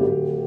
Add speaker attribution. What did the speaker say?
Speaker 1: you.